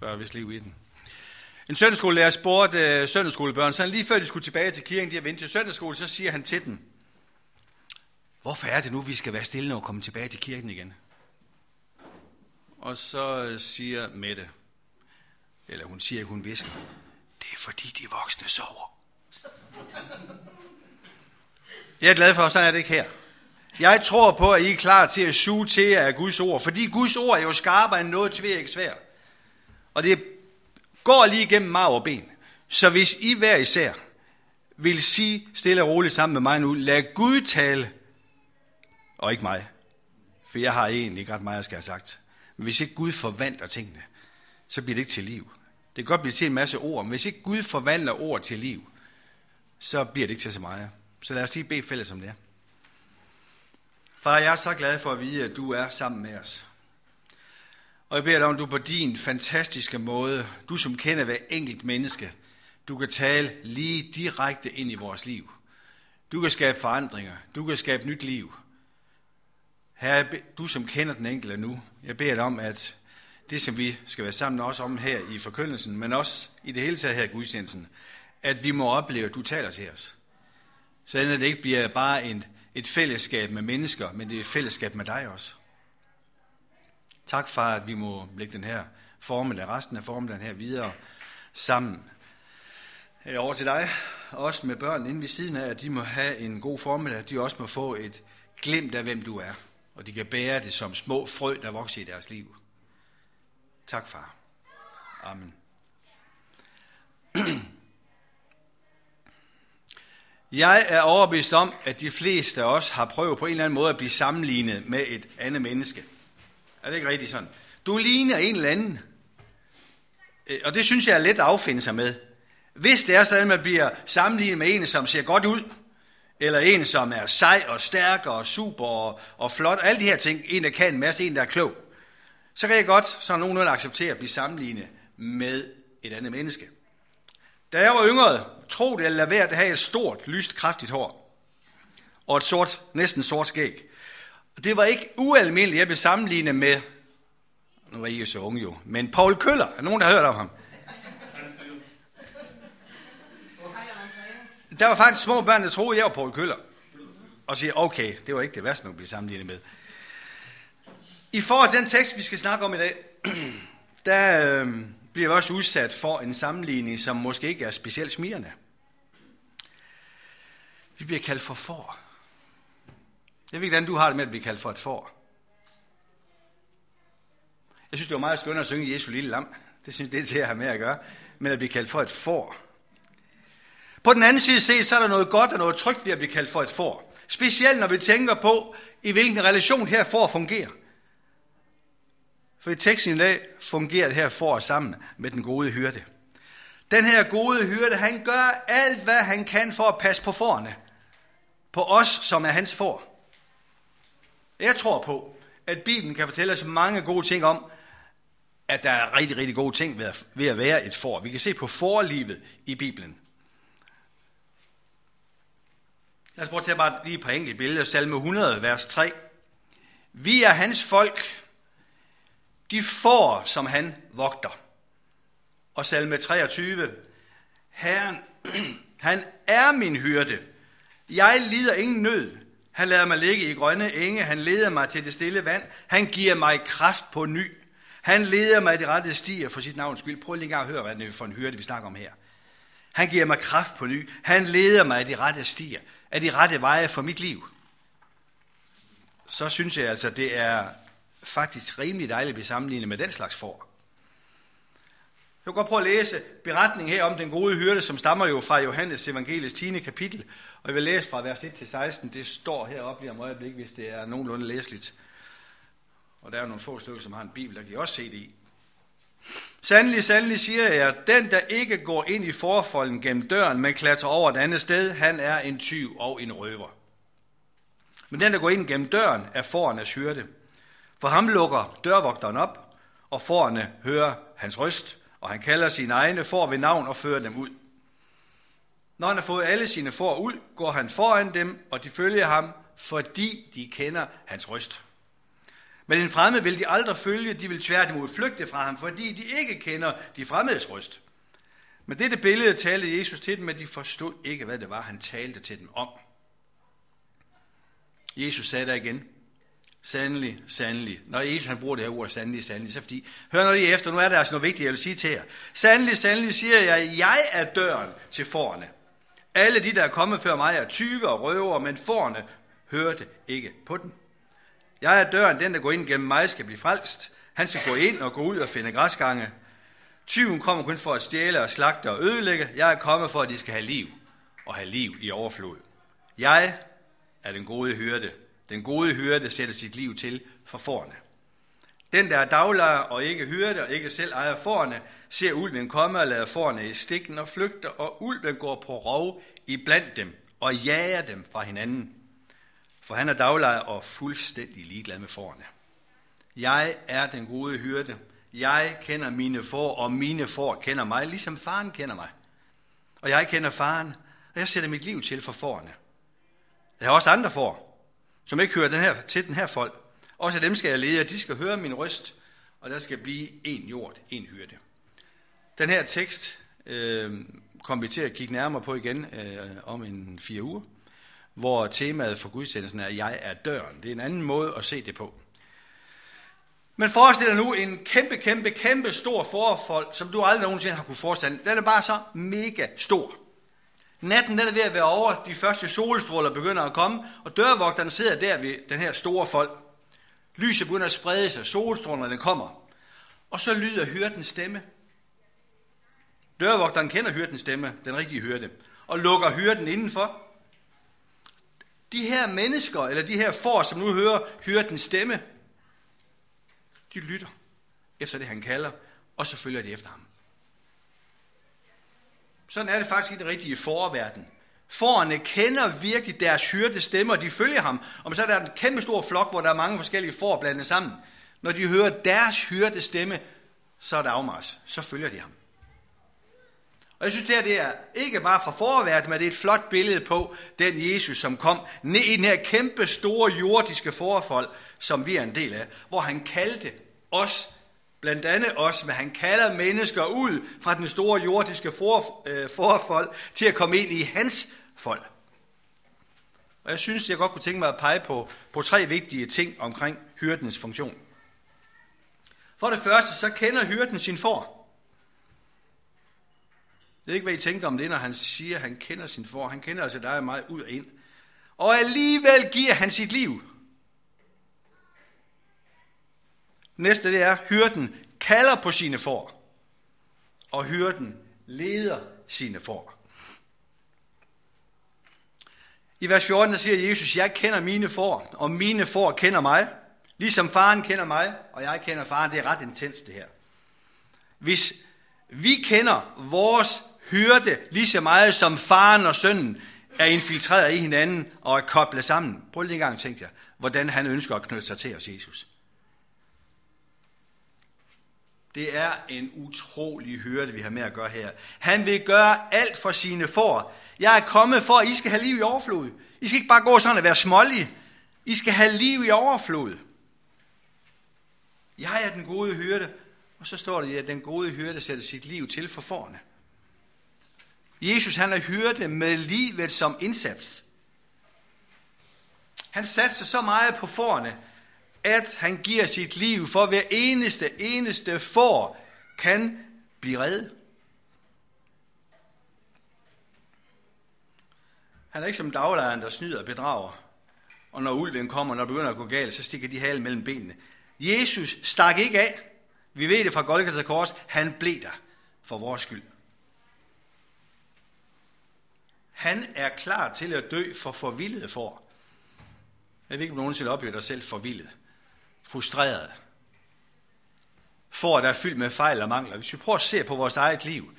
så er der vist liv i den. En søndagsskolelærer spurgte øh, søndagsskolebørn, så lige før de skulle tilbage til kirken, de har vendt til søndagsskole, så siger han til dem, hvorfor er det nu, vi skal være stille, når vi kommer tilbage til kirken igen? Og så øh, siger Mette, eller hun siger, hun visker, det er fordi de voksne sover. Jeg er glad for, at sådan er det ikke her. Jeg tror på, at I er klar til at suge til jer af Guds ord, fordi Guds ord er jo skarpere end noget tvæk svært. Og det går lige igennem marv og ben. Så hvis I hver især vil sige stille og roligt sammen med mig nu, lad Gud tale, og ikke mig. For jeg har egentlig ikke ret meget, jeg skal have sagt. Men hvis ikke Gud forvandler tingene, så bliver det ikke til liv. Det kan godt blive til en masse ord, men hvis ikke Gud forvandler ord til liv, så bliver det ikke til så meget. Så lad os lige bede fælles om det. Far, jeg er så glad for at vide, at du er sammen med os. Og jeg beder dig om, du på din fantastiske måde, du som kender hver enkelt menneske, du kan tale lige direkte ind i vores liv. Du kan skabe forandringer. Du kan skabe nyt liv. Herre, du som kender den enkelte nu, jeg beder dig om, at det, som vi skal være sammen også om her i forkyndelsen, men også i det hele taget her i gudstjenesten, at vi må opleve, at du taler til os. Så det ikke bliver bare en, et fællesskab med mennesker, men det er et fællesskab med dig også. Tak far, at vi må lægge den her formel, resten af formelen her videre sammen. Øh, over til dig, også med børn inden ved siden af, at de må have en god formel, at de også må få et glimt af, hvem du er. Og de kan bære det som små frø, der vokser i deres liv. Tak, far. Amen. Jeg er overbevist om, at de fleste af os har prøvet på en eller anden måde at blive sammenlignet med et andet menneske. Er det ikke rigtigt sådan? Du ligner en eller anden. Øh, og det synes jeg er let at affinde sig med. Hvis det er sådan, at man bliver sammenlignet med en, som ser godt ud, eller en, som er sej og stærk og super og, og flot, alle de her ting, en, der kan en masse, en, der er klog, så kan jeg godt så nogenlunde acceptere at blive sammenlignet med et andet menneske. Da jeg var yngre, tro det eller være at have et stort, lyst, kraftigt hår. Og et sort, næsten sort skæg. Det var ikke ualmindeligt, jeg blev sammenlignet med, nu var I jo så unge jo, men Paul Køller. Er nogen, der har hørt om ham? Der var faktisk små børn, der troede, jeg var Paul Køller. Og siger, okay, det var ikke det værste, man blive sammenlignet med. I forhold til den tekst, vi skal snakke om i dag, der øh, bliver vi også udsat for en sammenligning, som måske ikke er specielt smirende. Vi bliver kaldt for for. Jeg ved ikke, hvordan du har det med at blive kaldt for et får. Jeg synes, det var meget skønt at synge Jesu lille lam. Det synes det er til at have med at gøre. Men at blive kaldt for et får. På den anden side set, så er der noget godt og noget trygt ved at blive kaldt for et får. Specielt når vi tænker på, i hvilken relation det her får fungerer. For i teksten i dag fungerer det her for sammen med den gode hyrde. Den her gode hyrde, han gør alt, hvad han kan for at passe på forerne. På os, som er hans for. Jeg tror på, at Bibelen kan fortælle os mange gode ting om, at der er rigtig, rigtig gode ting ved at være et for. Vi kan se på forlivet i Bibelen. Lad os prøve at tage bare lige et par enkelte billeder. Salme 100, vers 3. Vi er hans folk, de får, som han vogter. Og salme 23. Herren, han er min hyrde. Jeg lider ingen nød. Han lader mig ligge i grønne enge. Han leder mig til det stille vand. Han giver mig kraft på ny. Han leder mig i de rette stier for sit navns skyld. Prøv lige at høre, hvad det er for en hyrde, vi snakker om her. Han giver mig kraft på ny. Han leder mig i de rette stier. Af de rette veje for mit liv. Så synes jeg altså, det er faktisk rimelig dejligt at blive sammenlignet med den slags for. Jeg vil godt prøve at læse beretningen her om den gode hyrde, som stammer jo fra Johannes evangeliets 10. kapitel. Og jeg vil læse fra vers 1 til 16. Det står heroppe lige om øjeblik, hvis det er nogenlunde læseligt. Og der er nogle få stykker, som har en bibel, der kan I også se det i. Sandelig, sandelig siger jeg, den der ikke går ind i forfolden gennem døren, men klatrer over et andet sted, han er en tyv og en røver. Men den, der går ind gennem døren, er forernes hyrde. For ham lukker dørvogteren op, og forerne hører hans røst, og han kalder sine egne får ved navn og fører dem ud. Når han har fået alle sine får ud, går han foran dem, og de følger ham, fordi de kender hans røst. Men en fremmed vil de aldrig følge, de vil tværtimod flygte fra ham, fordi de ikke kender de fremmedes røst. Men dette billede talte Jesus til dem, men de forstod ikke, hvad det var, han talte til dem om. Jesus sagde der igen, sandelig, sandelig. Når Jesus han bruger det her ord, sandelig, sandelig, så fordi, hør nu lige efter, nu er der altså noget vigtigt, jeg vil sige til jer. Sandelig, sandelig siger jeg, jeg er døren til forne. Alle de, der er kommet før mig, er tyve og røver, men forne hørte ikke på den. Jeg er døren, den der går ind gennem mig skal blive frelst. Han skal gå ind og gå ud og finde græsgange. Tyven kommer kun for at stjæle og slagte og ødelægge. Jeg er kommet for, at de skal have liv og have liv i overflod. Jeg er den gode hyrde. Den gode hyrde sætter sit liv til for forne. Den, der er daglejer og ikke hyrde og ikke selv ejer forne, ser ulven komme og lader forne i stikken og flygter, og ulven går på rov i blandt dem og jager dem fra hinanden. For han er daglejer og fuldstændig ligeglad med forne. Jeg er den gode hyrde. Jeg kender mine får, og mine får kender mig, ligesom faren kender mig. Og jeg kender faren, og jeg sætter mit liv til for forne. Jeg har også andre får, som ikke hører den her, til den her folk. Også dem skal jeg lede, og de skal høre min røst, og der skal blive en jord, en hyrde. Den her tekst øh, kommer vi til at kigge nærmere på igen øh, om en fire uger, hvor temaet for gudstjenesten er, jeg er døren. Det er en anden måde at se det på. Men forestil dig nu en kæmpe, kæmpe, kæmpe stor forfold, som du aldrig nogensinde har kunne forestille dig. Den er bare så mega stor. Natten den er ved at være over, de første solstråler begynder at komme, og dørvogteren sidder der ved den her store folk. Lyset begynder at sprede sig, solstrålerne kommer. Og så lyder hyrdens stemme. Dørvogteren kender hyrdens stemme, den rigtige hyrde, og lukker hyrden indenfor. De her mennesker, eller de her får, som nu hører hyrdens stemme, de lytter efter det, han kalder, og så følger de efter ham. Sådan er det faktisk i den rigtige forverden. Forerne kender virkelig deres hyrde stemmer, de følger ham. Og så er der en kæmpe stor flok, hvor der er mange forskellige får blandet sammen. Når de hører deres hyrde stemme, så er der afmars. Så følger de ham. Og jeg synes, det her det er ikke bare fra forverden, men det er et flot billede på den Jesus, som kom ned i den her kæmpe store jordiske forfold, som vi er en del af, hvor han kaldte os Blandt andet også, hvad han kalder mennesker ud fra den store jordiske for, øh, forfold til at komme ind i hans folk. Og jeg synes, jeg godt kunne tænke mig at pege på, på tre vigtige ting omkring hyrdens funktion. For det første, så kender hyrden sin får. Jeg ved ikke, hvad I tænker om det, når han siger, at han kender sin får. Han kender altså dig og mig ud og ind. Og alligevel giver han sit liv Næste det er, hyrden kalder på sine får, og hyrden leder sine får. I vers 14 der siger Jesus, jeg kender mine får, og mine får kender mig, ligesom faren kender mig, og jeg kender faren. Det er ret intens det her. Hvis vi kender vores hyrde lige så meget som faren og sønnen er infiltreret i hinanden og er koblet sammen. Prøv lige en gang at tænke jer, hvordan han ønsker at knytte sig til os, Jesus. Det er en utrolig hyrde, vi har med at gøre her. Han vil gøre alt for sine får. Jeg er kommet for, at I skal have liv i overflod. I skal ikke bare gå sådan og være smålige. I skal have liv i overflod. Jeg er den gode hyrde. Og så står det, at den gode hyrde sætter sit liv til for forne. Jesus han er hyrde med livet som indsats. Han satser så meget på forne, at han giver sit liv for hver eneste, eneste får kan blive reddet. Han er ikke som daglejeren, der snyder og bedrager. Og når ulven kommer, når det begynder at gå galt, så stikker de halen mellem benene. Jesus stak ikke af. Vi ved det fra Golgata Kors. Han blev der for vores skyld. Han er klar til at dø for forvildede for. Jeg ved ikke, om nogen nogensinde oplever dig selv forvildet frustreret. For der er fyldt med fejl og mangler. Hvis vi prøver at se på vores eget liv.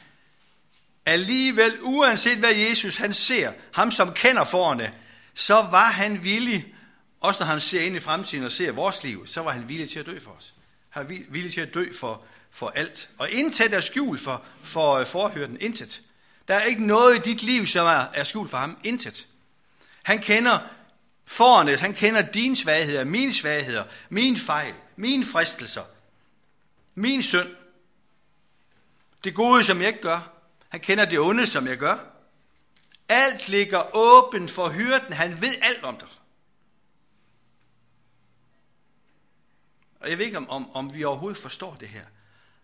Alligevel, uanset hvad Jesus han ser, ham som kender forerne, så var han villig, også når han ser ind i fremtiden og ser vores liv, så var han villig til at dø for os. Han var villig til at dø for, for alt. Og intet er skjult for, for øh, forhørten. Intet. Der er ikke noget i dit liv, som er, er skjult for ham. Intet. Han kender Fornet, han kender dine svagheder, mine svagheder, mine fejl, mine fristelser, min synd. Det gode, som jeg ikke gør. Han kender det onde, som jeg gør. Alt ligger åbent for hyrden. Han ved alt om dig. Og jeg ved ikke, om, om, om vi overhovedet forstår det her.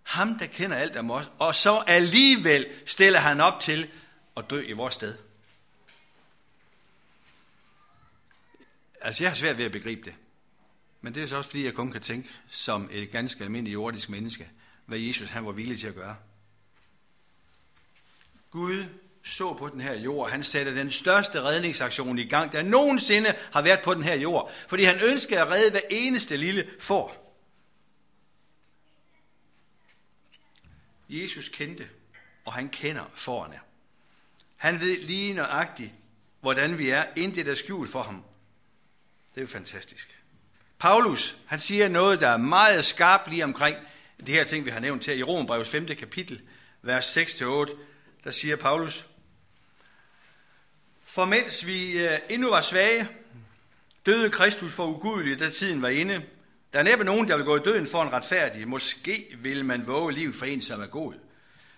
Ham, der kender alt om os, og så alligevel stiller han op til at dø i vores sted. Altså, jeg har svært ved at begribe det. Men det er så også, fordi jeg kun kan tænke som et ganske almindeligt jordisk menneske, hvad Jesus han var villig til at gøre. Gud så på den her jord. Han satte den største redningsaktion i gang, der nogensinde har været på den her jord. Fordi han ønskede at redde hver eneste lille får. Jesus kendte, og han kender forerne. Han ved lige nøjagtigt, hvordan vi er, intet er skjult for ham. Det er jo fantastisk. Paulus, han siger noget, der er meget skarpt lige omkring det her ting, vi har nævnt her i Romerbrevs 5. kapitel, vers 6-8. Der siger Paulus, For mens vi øh, endnu var svage, døde Kristus for ugudeligt, da tiden var inde. Der er næppe nogen, der vil gå i døden for en retfærdig. Måske vil man våge liv for en, som er god.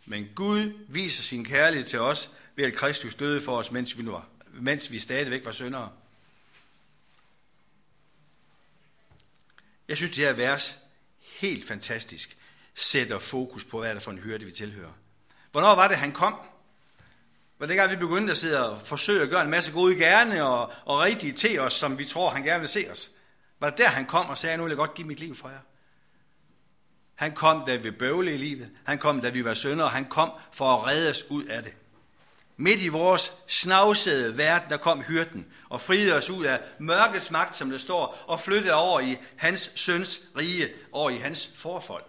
Men Gud viser sin kærlighed til os ved at Kristus døde for os, mens vi, nu var, mens vi stadigvæk var syndere. Jeg synes, det her vers helt fantastisk sætter fokus på, hvad er det for en hyrde, vi tilhører. Hvornår var det, han kom? Var det gang, vi begyndte at sidde og forsøge at gøre en masse gode gerne og, og rigtige til os, som vi tror, han gerne vil se os? Var det der, han kom og sagde, nu vil jeg godt give mit liv for jer? Han kom, da vi bøvlede i livet. Han kom, da vi var sønder. Han kom for at redde os ud af det. Midt i vores snavsede verden, der kom hyrden og friede os ud af mørkets magt, som det står, og flyttede over i hans søns rige, over i hans forfold.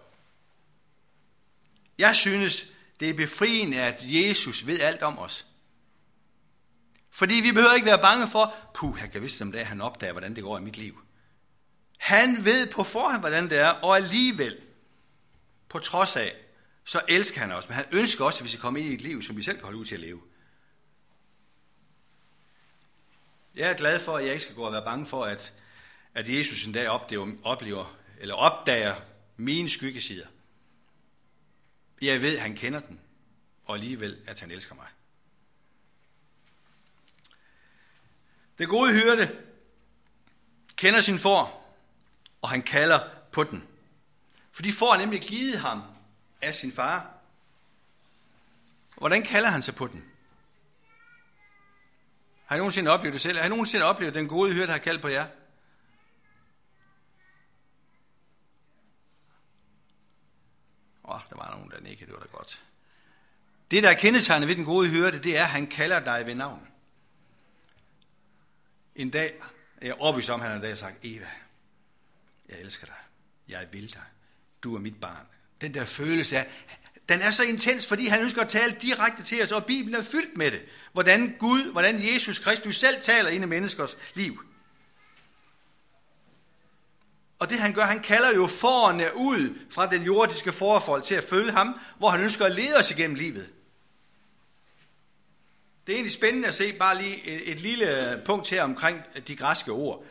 Jeg synes, det er befriende, at Jesus ved alt om os. Fordi vi behøver ikke være bange for, puh, jeg kan vidste om det, han opdager, hvordan det går i mit liv. Han ved på forhånd, hvordan det er, og alligevel, på trods af, så elsker han os. Men han ønsker også, at vi skal komme ind i et liv, som vi selv kan holde ud til at leve. Jeg er glad for, at jeg ikke skal gå og være bange for, at, at Jesus en dag oplever, oplever eller opdager mine skyggesider. Jeg ved, at han kender den, og alligevel, at han elsker mig. Det gode hyrde kender sin for, og han kalder på den. For de får nemlig givet ham af sin far. Hvordan kalder han sig på den? Har I nogensinde oplevet det selv? Har I nogensinde oplevet den gode hyrde, der har kaldt på jer? Åh, oh, der var nogen, der ikke, det var da godt. Det, der er kendetegnet ved den gode hyrde, det er, at han kalder dig ved navn. En dag, jeg er overbevist om, at han dag har sagt, Eva, jeg elsker dig. Jeg vil dig. Du er mit barn. Den der følelse af, den er så intens, fordi han ønsker at tale direkte til os, og Bibelen er fyldt med det. Hvordan Gud, hvordan Jesus Kristus selv taler ind i menneskers liv. Og det han gør, han kalder jo forerne ud fra den jordiske forhold til at følge ham, hvor han ønsker at lede os igennem livet. Det er egentlig spændende at se bare lige et, et lille punkt her omkring de græske ord.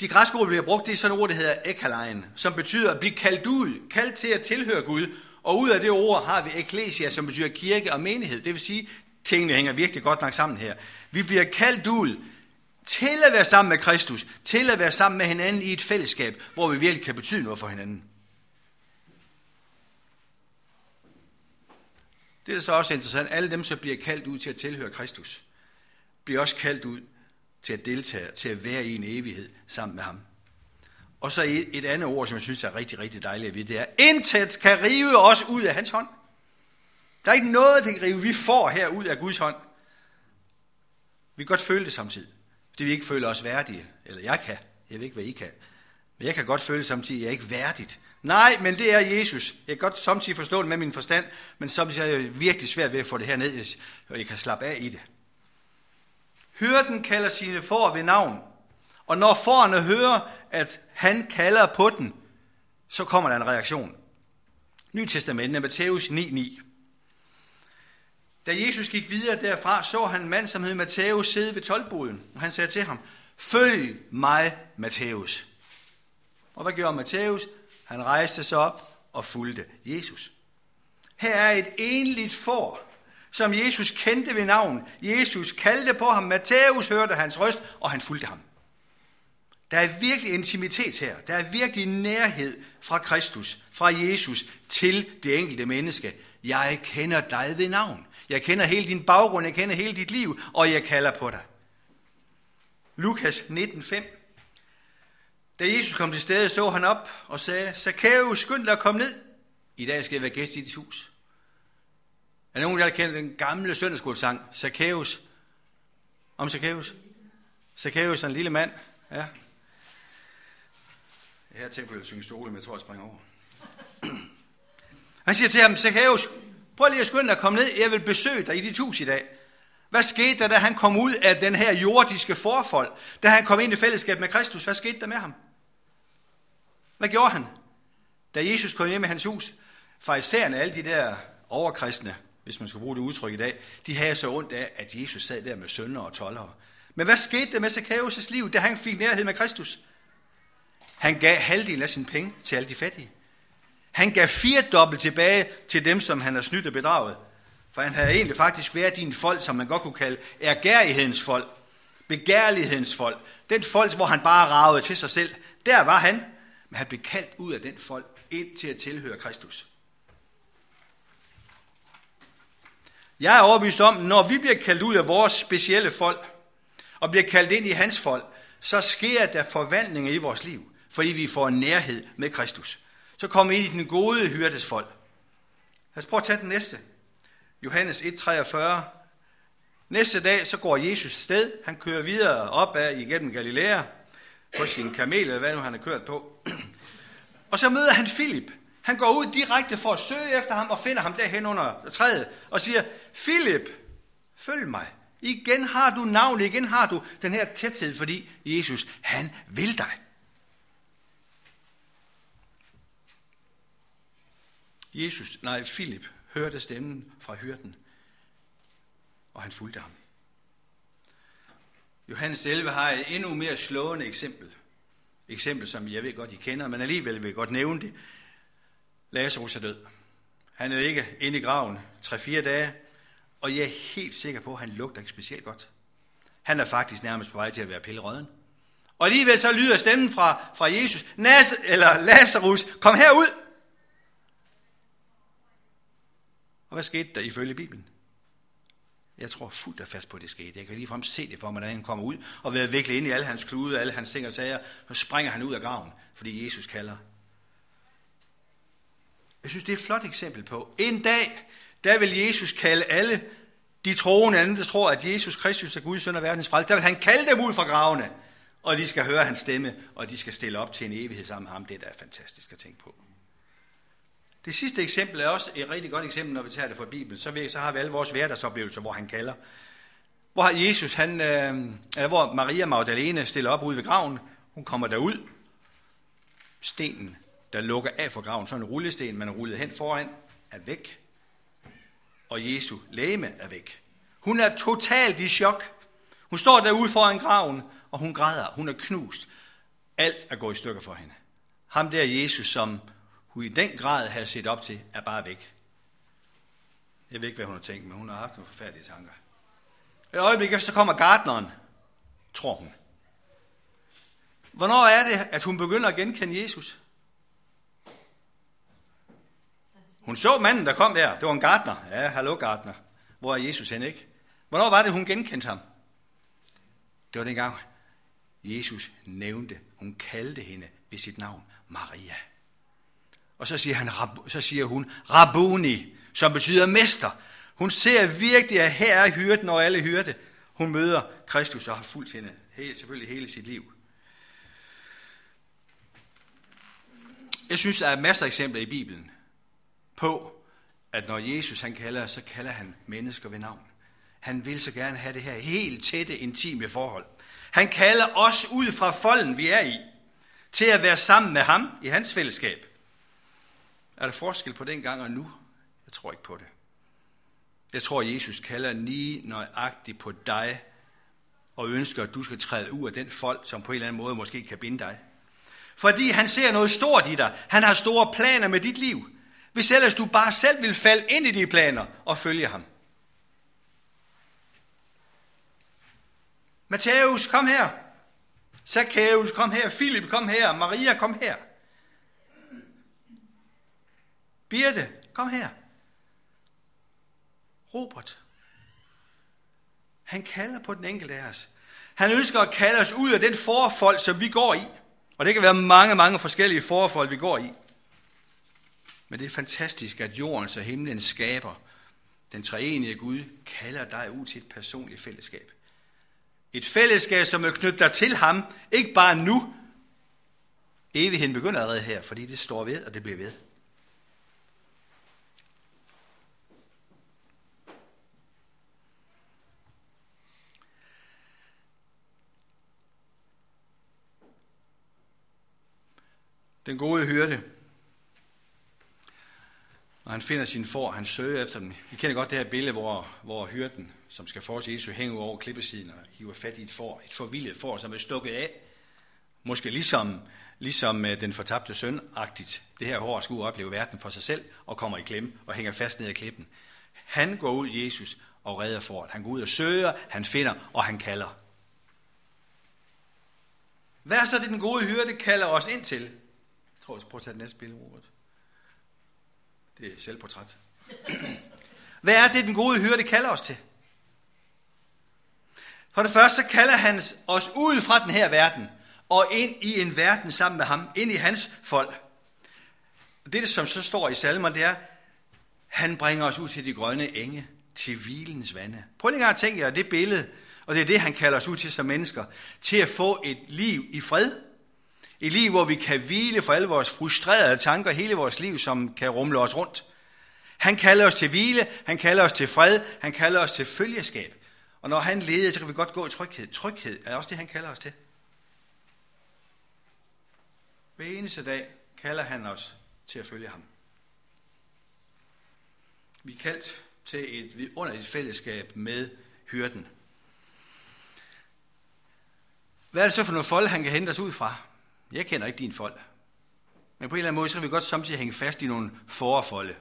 De græske ord, der bliver brugt, det er sådan et ord, der hedder ekalein, som betyder at blive kaldt ud, kaldt til at tilhøre Gud. Og ud af det ord har vi eklesia, som betyder kirke og menighed. Det vil sige, tingene hænger virkelig godt nok sammen her. Vi bliver kaldt ud til at være sammen med Kristus, til at være sammen med hinanden i et fællesskab, hvor vi virkelig kan betyde noget for hinanden. Det er så også interessant. Alle dem, som bliver kaldt ud til at tilhøre Kristus, bliver også kaldt ud til at deltage, til at være i en evighed sammen med ham. Og så et et andet ord, som jeg synes er rigtig, rigtig dejligt at vide, det er, intet kan rive os ud af hans hånd. Der er ikke noget, der kan rive, vi får her ud af Guds hånd. Vi kan godt føle det samtidig, fordi vi ikke føler os værdige. Eller jeg kan. Jeg ved ikke, hvad I kan. Men jeg kan godt føle samtidig, at jeg er ikke værdigt. Nej, men det er Jesus. Jeg kan godt samtidig forstå det med min forstand, men samtidig er jeg virkelig svært ved at få det her ned, og jeg kan slappe af i det. Hyrden kalder sine får ved navn. Og når forerne hører, at han kalder på den, så kommer der en reaktion. Ny Testamente, Matthæus 9.9. Da Jesus gik videre derfra, så han en mand, som hed Matthæus, sidde ved tolvboden. Og han sagde til ham, følg mig, Matthæus. Og hvad gjorde Matthæus? Han rejste sig op og fulgte Jesus. Her er et enligt får, som Jesus kendte ved navn. Jesus kaldte på ham, Matthæus hørte hans røst, og han fulgte ham. Der er virkelig intimitet her. Der er virkelig nærhed fra Kristus, fra Jesus til det enkelte menneske. Jeg kender dig ved navn. Jeg kender hele din baggrund, jeg kender hele dit liv, og jeg kalder på dig. Lukas 19:5. Da Jesus kom til stedet, så han op og sagde, Zacchaeus, skynd dig at komme ned. I dag skal jeg være gæst i dit hus. Er der nogen, der kender den gamle søndagsskolesang, Zacchaeus? Om Zacchaeus? Zacchaeus er en lille mand. Ja. Jeg har tænkt på, at jeg synge stole, men jeg tror, jeg springer over. Han siger til ham, Zacchaeus, prøv lige at skynde dig at komme ned. Jeg vil besøge dig i dit hus i dag. Hvad skete der, da han kom ud af den her jordiske forfold? Da han kom ind i fællesskab med Kristus, hvad skete der med ham? Hvad gjorde han? Da Jesus kom hjem i hans hus, farisæerne, alle de der overkristne, hvis man skal bruge det udtryk i dag, de havde så ondt af, at Jesus sad der med sønder og tollere. Men hvad skete der med Zacchaeus' liv, da han fik nærhed med Kristus? Han gav halvdelen af sine penge til alle de fattige. Han gav fire dobbelt tilbage til dem, som han har snydt og bedraget. For han havde egentlig faktisk været din folk, som man godt kunne kalde ergærlighedens folk, begærlighedens folk. Den folk, hvor han bare ragede til sig selv. Der var han, men han blev kaldt ud af den folk ind til at tilhøre Kristus. Jeg er overbevist om, når vi bliver kaldt ud af vores specielle folk, og bliver kaldt ind i hans folk, så sker der forvandlinger i vores liv, fordi vi får nærhed med Kristus. Så kommer vi ind i den gode hyrdes folk. Lad os prøve at tage den næste. Johannes 1,43. Næste dag, så går Jesus sted. Han kører videre op ad igennem Galilea på sin kamel, eller hvad nu han har kørt på. Og så møder han Filip. Han går ud direkte for at søge efter ham og finder ham derhen under træet og siger, Filip, følg mig. Igen har du navn, igen har du den her tæthed, fordi Jesus, han vil dig. Jesus, nej, Filip hørte stemmen fra hyrden, og han fulgte ham. Johannes 11 har et endnu mere slående eksempel. Eksempel, som jeg ved godt, I kender, men alligevel vil jeg godt nævne det. Lazarus er død. Han er ikke inde i graven 3-4 dage, og jeg er helt sikker på, at han lugter ikke specielt godt. Han er faktisk nærmest på vej til at være pillerøden. Og alligevel så lyder stemmen fra, fra Jesus, Nas, eller Lazarus, kom herud. Og hvad skete der ifølge Bibelen? Jeg tror fuldt og fast på, at det skete. Jeg kan ligefrem se det for mig, når han kommer ud og være vikle ind i alle hans klude, alle hans ting og sager, så springer han ud af graven, fordi Jesus kalder. Jeg synes, det er et flot eksempel på. En dag, der vil Jesus kalde alle de troende, andre, der tror, at Jesus Kristus er Guds søn og verdens frelse, der vil han kalde dem ud fra gravene, og de skal høre hans stemme, og de skal stille op til en evighed sammen med ham. Det er da fantastisk at tænke på. Det sidste eksempel er også et rigtig godt eksempel, når vi tager det fra Bibelen. Så, vi, så har vi alle vores hverdagsoplevelser, hvor han kalder. Hvor Jesus, han, øh, eller hvor Maria Magdalene stiller op ude ved graven. Hun kommer derud. Stenen, der lukker af for graven, så en rullesten, man har rullet hen foran, er væk. Og Jesu læme er væk. Hun er totalt i chok. Hun står derude foran graven, og hun græder. Hun er knust. Alt er gået i stykker for hende. Ham der Jesus, som hun i den grad havde set op til, er bare væk. Jeg ved ikke, hvad hun har tænkt, men hun har haft nogle forfærdelige tanker. Et øjeblik efter, så kommer gardneren, tror hun. Hvornår er det, at hun begynder at genkende Jesus? Hun så manden, der kom der. Det var en gardner. Ja, hallo gardner. Hvor er Jesus hen, ikke? Hvornår var det, hun genkendte ham? Det var dengang, Jesus nævnte, hun kaldte hende ved sit navn, Maria. Og så siger, han, så siger hun Rabuni, som betyder mester. Hun ser virkelig, at her er hyrden og alle hyrde. Hun møder Kristus og har fulgt hende helt, selvfølgelig hele sit liv. Jeg synes, der er masser af eksempler i Bibelen på, at når Jesus han kalder, så kalder han mennesker ved navn. Han vil så gerne have det her helt tætte, intime forhold. Han kalder os ud fra folden, vi er i, til at være sammen med ham i hans fællesskab. Er der forskel på den gang og nu? Jeg tror ikke på det. Jeg tror, Jesus kalder lige nøjagtigt på dig og ønsker, at du skal træde ud af den folk, som på en eller anden måde måske kan binde dig. Fordi han ser noget stort i dig. Han har store planer med dit liv. Hvis ellers du bare selv vil falde ind i de planer og følge ham. Matthæus, kom her. Zacchaeus, kom her. Philip, kom her. Maria, kom her. Birte, kom her. Robert. Han kalder på den enkelte af os. Han ønsker at kalde os ud af den forfold, som vi går i. Og det kan være mange, mange forskellige forfold, vi går i. Men det er fantastisk, at jordens og himlen skaber, den treenige Gud, kalder dig ud til et personligt fællesskab. Et fællesskab, som vil knytte dig til ham, ikke bare nu. Evigheden begynder allerede her, fordi det står ved, og det bliver ved. Den gode hyrde, når han finder sin får, han søger efter dem. Vi kender godt det her billede, hvor, hvor hyrden, som skal forse Jesus, hænger over klippesiden og hiver fat i et får, et forvildet får, som er stukket af. Måske ligesom, ligesom øh, den fortabte søn-agtigt. Det her hår skulle opleve verden for sig selv og kommer i klemme og hænger fast ned ad klippen. Han går ud, Jesus, og redder fåret. Han går ud og søger, han finder, og han kalder. Hvad er så det, den gode hyrde kalder os ind til? Jeg tror, vi skal prøve at tage det næste billede, Robert. Det er selvportræt. Hvad er det, den gode hyrde kalder os til? For det første så kalder han os ud fra den her verden, og ind i en verden sammen med ham, ind i hans folk. Det, som så står i salmer, det er, han bringer os ud til de grønne enge, til hvilens vande. Prøv lige at tænke jer det billede, og det er det, han kalder os ud til som mennesker, til at få et liv i fred, et liv, hvor vi kan hvile for alle vores frustrerede tanker, hele vores liv, som kan rumle os rundt. Han kalder os til hvile, han kalder os til fred, han kalder os til følgeskab. Og når han leder, så kan vi godt gå i tryghed. Tryghed er også det, han kalder os til. Hver eneste dag kalder han os til at følge ham. Vi er kaldt til et vidunderligt fællesskab med hyrden. Hvad er det så for nogle folk, han kan hente os ud fra? Jeg kender ikke din fold. Men på en eller anden måde, så kan vi godt samtidig hænge fast i nogle forfolde.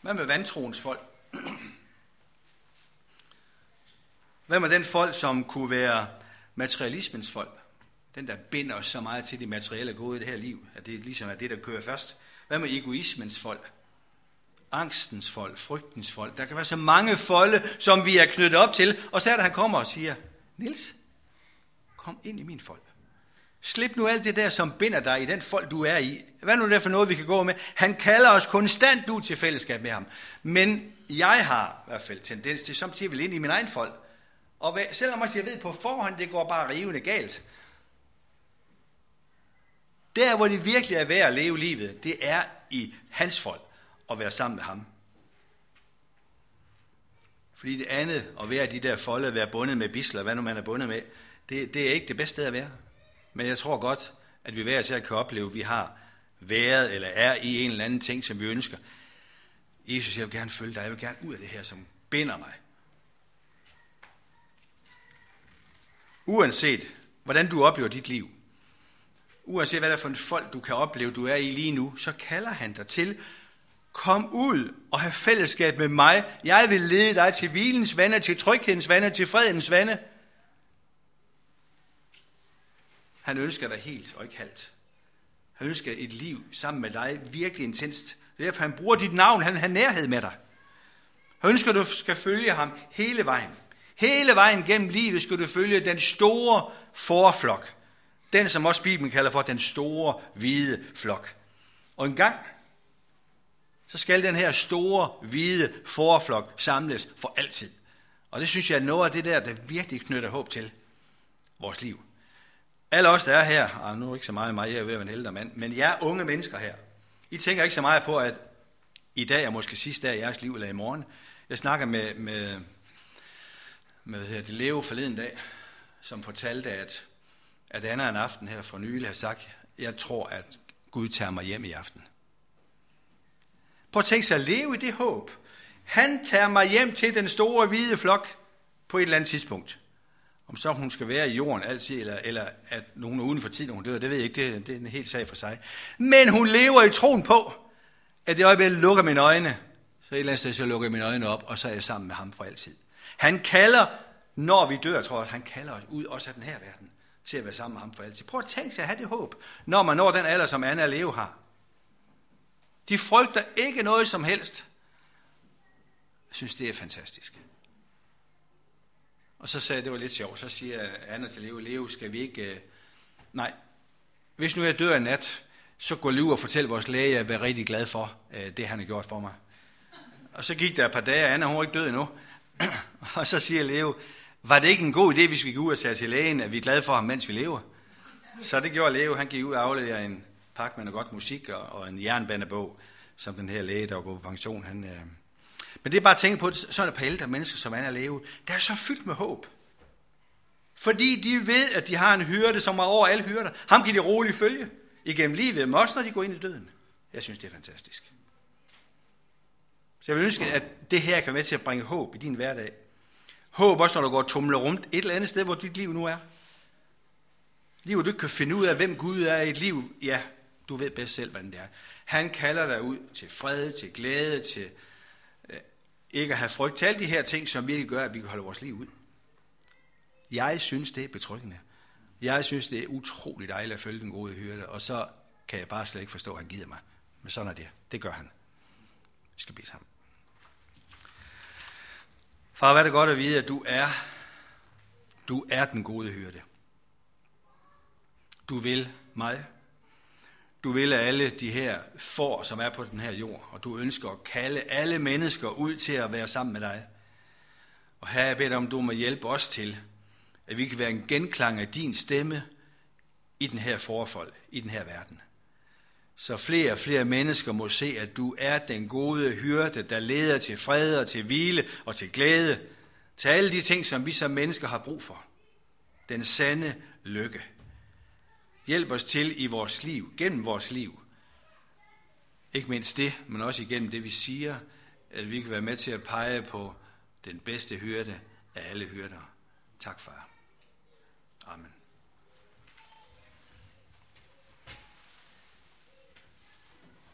Hvad med vantroens folk? Hvad med den folk, som kunne være materialismens folk? Den, der binder os så meget til det materielle gode i det her liv, at det ligesom er det, der kører først. Hvad med egoismens folk? Angstens folk, frygtens folk. Der kan være så mange folde, som vi er knyttet op til. Og så er det, han kommer og siger, Nils, kom ind i min folk. Slip nu alt det der, som binder dig i den folk, du er i. Hvad nu det for noget, vi kan gå med? Han kalder os konstant ud til fællesskab med ham. Men jeg har i hvert fald tendens til samtidig vil ind i min egen folk. Og selvom jeg ved på forhånd, det går bare rivende galt. Der, hvor det virkelig er værd at leve livet, det er i hans folk at være sammen med ham. Fordi det andet, at være de der folde, at være bundet med bisler, hvad nu man er bundet med, det, det er ikke det bedste sted at være. Men jeg tror godt, at vi hver især kan opleve, at vi har været eller er i en eller anden ting, som vi ønsker. Jesus, jeg vil gerne følge dig. Jeg vil gerne ud af det her, som binder mig. Uanset hvordan du oplever dit liv, uanset hvad det er for en folk, du kan opleve, du er i lige nu, så kalder han dig til, kom ud og have fællesskab med mig. Jeg vil lede dig til hvilens vande, til tryghedens vande, til fredens vande. Han ønsker dig helt og ikke halvt. Han ønsker et liv sammen med dig virkelig intenst. Det er derfor, han bruger dit navn. Han har nærhed med dig. Han ønsker, at du skal følge ham hele vejen. Hele vejen gennem livet skal du følge den store forflok. Den, som også Bibelen kalder for den store hvide flok. Og en gang, så skal den her store hvide forflok samles for altid. Og det synes jeg er noget af det der, der virkelig knytter håb til vores liv. Alle os, der er her, og nu er ikke så meget mig, jeg er ved at være en ældre mand, men jeg er unge mennesker her. I tænker ikke så meget på, at i dag er måske sidste dag i jeres liv, eller i morgen. Jeg snakker med, med, med hvad hedder det, Leo forleden dag, som fortalte, at, at Anna en aften her for nylig har sagt, jeg tror, at Gud tager mig hjem i aften. Prøv at tænke sig at leve i det håb. Han tager mig hjem til den store hvide flok på et eller andet tidspunkt. Om så hun skal være i jorden altid, eller, eller at nogen er uden for tiden, hun dør, det ved jeg ikke, det, det er en helt sag for sig. Men hun lever i troen på, at det øjeblik, jeg lukker mine øjne, så et eller andet sted, så lukker jeg mine øjne op, og så er jeg sammen med ham for altid. Han kalder, når vi dør, tror jeg, han kalder os ud også af den her verden, til at være sammen med ham for altid. Prøv at tænke sig at have det håb, når man når den alder, som Anna og Leo har. De frygter ikke noget som helst. Jeg synes, det er fantastisk. Og så sagde jeg, det var lidt sjovt, så siger Anna til Leo, Leo, skal vi ikke... Øh, nej, hvis nu jeg dør i nat, så gå Leo og fortæl vores læge, at jeg er rigtig glad for øh, det, han har gjort for mig. Og så gik der et par dage, og Anna hun var ikke død endnu. og så siger Leo, var det ikke en god idé, hvis vi gik ud og sagde til lægen, at vi er glade for ham, mens vi lever? Så det gjorde Leo. Han gik ud og afleverede en pakke med noget godt musik og, og en jernbanebog, som den her læge, der var gået på pension, han... Øh... Men det er bare at tænke på, sådan et par ældre mennesker, som Anna levet, der er så fyldt med håb. Fordi de ved, at de har en hyrde, som er over alle hyrder. Ham kan de roligt følge igennem livet, men også når de går ind i døden. Jeg synes, det er fantastisk. Så jeg vil ønske, at det her kan være med til at bringe håb i din hverdag. Håb også, når du går og tumler rundt et eller andet sted, hvor dit liv nu er. Livet, du ikke kan finde ud af, hvem Gud er i et liv. Ja, du ved bedst selv, hvordan det er. Han kalder dig ud til fred, til glæde, til øh, ikke at have frygt, til alle de her ting, som virkelig gør, at vi kan holde vores liv ud. Jeg synes, det er betryggende. Jeg synes, det er utroligt dejligt at følge den gode hyrde, og så kan jeg bare slet ikke forstå, at han giver mig. Men sådan er det. Det gør han. Vi skal blive sammen. Far, hvad er det godt at vide, at du er, du er den gode hyrde. Du vil mig. Du vil alle de her får, som er på den her jord, og du ønsker at kalde alle mennesker ud til at være sammen med dig. Og her jeg beder dig om, du må hjælpe os til, at vi kan være en genklang af din stemme i den her forfold, i den her verden så flere og flere mennesker må se, at du er den gode hyrde, der leder til fred og til hvile og til glæde, til alle de ting, som vi som mennesker har brug for. Den sande lykke. Hjælp os til i vores liv, gennem vores liv. Ikke mindst det, men også igennem det, vi siger, at vi kan være med til at pege på den bedste hyrde af alle hyrder. Tak, far. Amen.